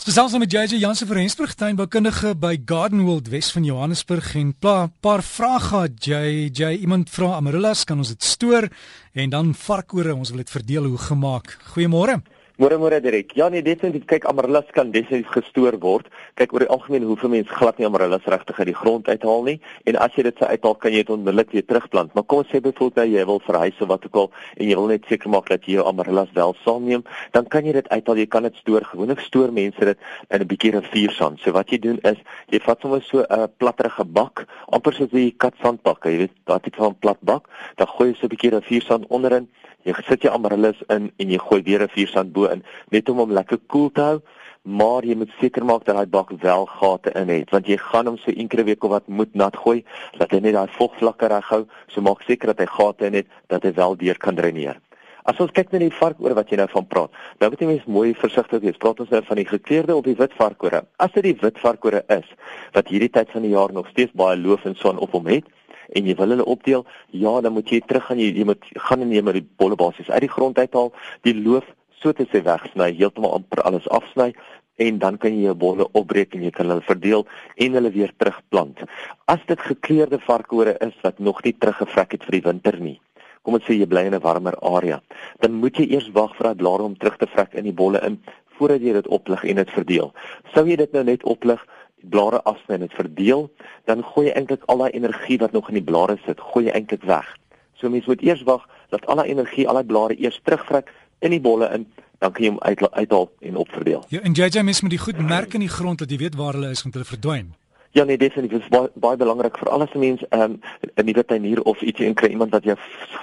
Gesels met JJ Jansen van Rensburg, tuinboukundige by Garden World Wes van Johannesburg en 'n paar vrae gehad JJ. Iemand vra amarellas, kan ons dit stoor en dan varkore, ons wil dit verdeel hoe gemaak. Goeiemôre. Môre môre direk. Ja nee, definitief kyk amarellas kan definitief gestoor word. Kyk oor die algemeen hoeveel mense glad nie amarellas regtig uit die grond uithaal nie en as jy dit sou uithaal kan jy dit onmiddellik weer terugplant. Maar kom ons sê byvoorbeeld nou jy wil verhuis of wat ook al en jy wil net seker maak dat jy jou amarellas wel saamneem, dan kan jy dit uithaal. Jy kan dit stoor. Gewoonlik stoor mense dit in 'n bietjie riviersand. So wat jy doen is jy vat sommer so 'n uh, platterige bak, amper soos 'n katsandbak, jy weet, daai tipe van plat bak, dan gooi jy so 'n bietjie riviersand onderin jy sit jou amarellis in en jy gooi weer 'n vuursand bo in net om hom lekker koel te hou maar jy moet seker maak dat daai bak wel gate in het want jy gaan hom so enkele week of wat moet nat gooi dat hy net daai vogvlakke reghou so maak seker dat hy gate in het dat hy wel deur kan dreineer As ons kyk na die varkoor wat jy nou van praat, nou moet jy mens mooi versigtig wees. Praat ons nou van die gekleurde of die wit varkore. As dit die wit varkore is wat hierdie tyd van die jaar nog steeds baie loof en son op hom het, en jy wil hulle opdeel, ja, dan moet jy terug gaan jy, jy moet gaan en jy moet die bolle basies uit die grond uithaal, die loof so te sê wegsny, heeltemal amper alles afsny en dan kan jy jou bolle opbreek en jy kan hulle verdeel en hulle weer terugplant. As dit gekleurde varkore is wat nog nie teruggevrek het vir die winter nie. Kom ons sê jy bly in 'n warmer area, dan moet jy eers wag vir dat blare om terug te vrek in die bolle in voordat jy dit oplig en dit verdeel. Sou jy dit nou net oplig blare afsny en dit verdeel, dan gooi jy eintlik al daai energie wat nog in die blare sit, gooi jy eintlik weg. So mens moet eers wag dat al daai energie, al daai blare eers terugvrek in die bolle in, dan kan jy hom uit uithaal en opverdeel. Ja, en JJ mens moet die goed merk in die grond dat jy weet waar hulle is om hulle verdwyn. Ja nee, definitief. Is baie, baie belangrik vir al die mense ehm, 'n um, nuwe tuinier of ietsie inkry iemand wat jou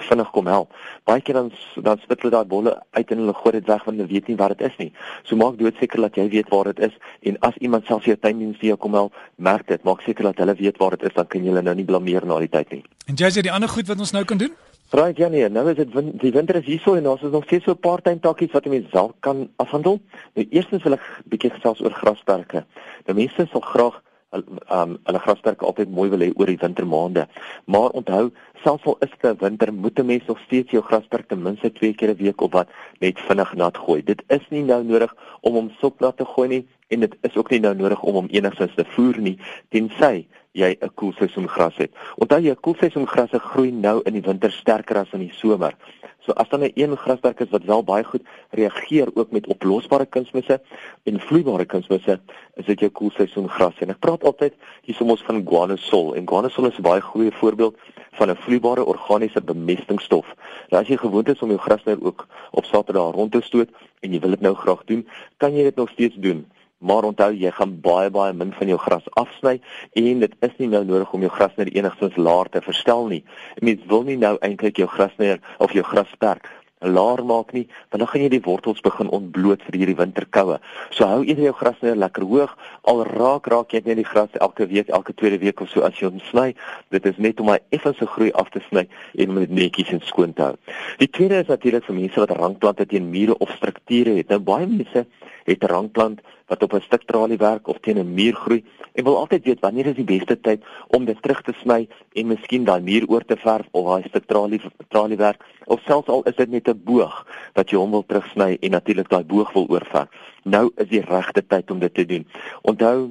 vinnig kom help. Baie keer dan dan spit hulle daai bolle uit en hulle gooi dit weg want hulle weet nie wat dit is nie. So maak doodseker dat jy weet waar dit is en as iemand self jou tuindiens vir jou kom help, merk dit. Maak seker dat hulle weet waar dit is, dan kan jy hulle nou nie blameer na die tyd nie. En jy sê die ander goed wat ons nou kan doen? Right, ja nee, nou is dit die winter is hier so en ons is nog steeds so 'n paar tuintakkies wat mense wel kan afhandel. Nou eerstens wil ek 'n bietjie gesels oor grasperke. Nou mense sal graag um hulle grasperke altyd mooi wil hê oor die wintermaande. Maar onthou, selfs al is dit winter, moet 'n mens nog steeds jou grasperk ten minste 2 keer 'n week op wat net vinnig nat gooi. Dit is nie nou nodig om hom sopnat te gooi nie en dit is ook nie nou nodig om hom enigstens te voer nie tensy jy 'n koelseisoen gras het. Onthou jy koelseisoen grasse groei nou in die winter sterker as in die somer. So as dan 'n een grasperk is wat wel baie goed reageer ook met oplosbare kunsmisse en vloeibare kunsmisse, is dit jou koelseisoen gras. En ek praat altyd hier soms van guanosol en guanosol is 'n baie goeie voorbeeld van 'n vloeibare organiese bemestingstof. Nou as jy gewoond is om jou grasnyer ook op Saterdag rond te stoot en jy wil dit nou graag doen, kan jy dit nog steeds doen. Maar onthou jy gaan baie baie min van jou gras afsny en dit is nie nou nodig om jou grasnyer enigstens laer te verstel nie. Mens wil nie nou eintlik jou grasnyer of jou grasperk laer maak nie, want dan gaan jy die wortels begin ontbloot vir hierdie winterkoue. So hou eerder jou grasnyer lekker hoog, al raak raak jy net die gras elke week, elke tweede week of so as jy hom sny. Dit is net om hy effens se groei af te sny en om dit netjies en skoon te hou. Die tweede is natuurlik vir mense wat rankplante teen mure of strukture het. Nou baie mense het 'n rankplant wat op 'n stuk tralie werk of teen 'n muur groei en wil altyd weet wanneer is die beste tyd om dit terug te sny en miskien daai muur oor te verf of daai stuk tralie tralie werk of selfs al is dit net 'n boog wat jy hom wil terugsny en natuurlik daai boog wil oorverf. Nou is die regte tyd om dit te doen. Onthou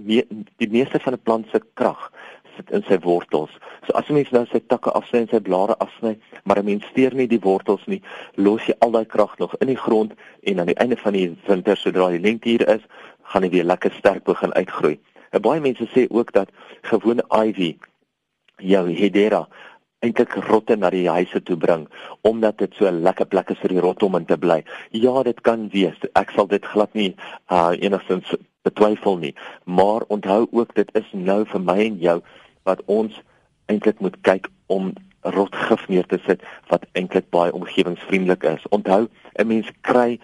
die meeste van 'n plant se krag sit in sy wortels. So as 'n mens nou sy takke afsny en sy blare afsny, maar 'n mens steur nie die wortels nie, los jy al daai krag nog in die grond en aan die einde van die winter sodra die lente hier is, gaan hy weer lekker sterk begin uitgroei. En baie mense sê ook dat gewone ivy jou hedera eintlik rotte na die huise toe bring omdat dit so 'n lekker plek is vir die rot om in te bly. Ja, dit kan wees. Ek sal dit glad nie uh enigstens betwyfel nie. Maar onthou ook dit is nou vir my en jou wat ons eintlik moet kyk om rotgif neer te sit wat eintlik baie omgewingsvriendelik is. Onthou, 'n mens kry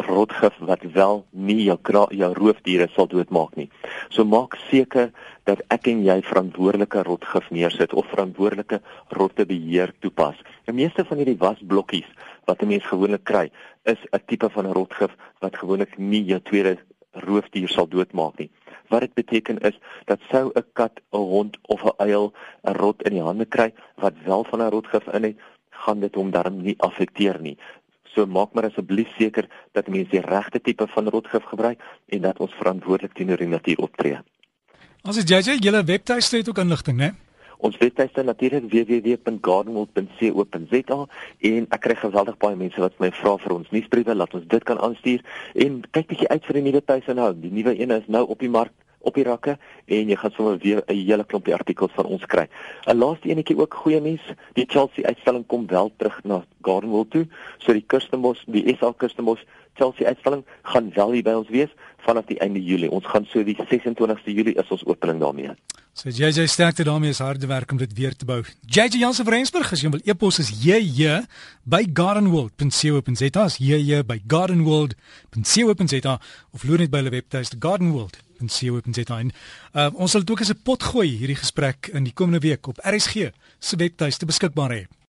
rotgif wat wel nie jou jou roofdiere sal doodmaak nie. So maak seker dat ek en jy verantwoordelike rotgif neersit of verantwoordelike rottebeheer toepas. Die meeste van hierdie wasblokkies wat 'n mens gewoonlik kry, is 'n tipe van rotgif wat gewoonlik nie jou tweede roofdier sal doodmaak nie. Wat dit beteken is dat sou 'n kat, 'n hond of 'n uil 'n rot in die hande kry wat wel van 'n rotgif in het, gaan dit hom darm nie affekteer nie. So maak maar asseblief seker dat mense die regte tipe van rotgif gebruik en dat ons verantwoordelik teenoor die natuur optree. As jy jy julle webtuiste het ook inligting, né? Ons webtuiste natuurlik www.gardenwold.co.za en ek kry geweldig baie mense wat my vra vir ons nuusbriewe, laat ons dit kan aanstuur en kyk bietjie uit vir die nuwe tuise nou. Die nuwe een is nou op die mark op die rakke en jy gaan sommer weer 'n hele klompie artikels van ons kry. 'n Laaste enetjie ook goeie nuus, die Chelsea uitstalling kom wel terug na Gardenwold toe. So die Kirstenbos, die SA Kirstenbos Chelsea uitstalling gaan wel hier by ons wees vanaf die einde Julie. Ons gaan so die 26ste Julie is ons opening daarmee. So JJ sterkte daarmee is harde werk om dit weer te bou. JJ Jansen van Rensburg as jy wil e-pos is JJ by gardenworld.co.za as JJ by gardenworld.co.za of loer net by hulle webtuiste gardenworld en co.za. Uh, ons sal dit ook as 'n pot gooi hierdie gesprek in die komende week op RSG se webtuiste beskikbaar hê.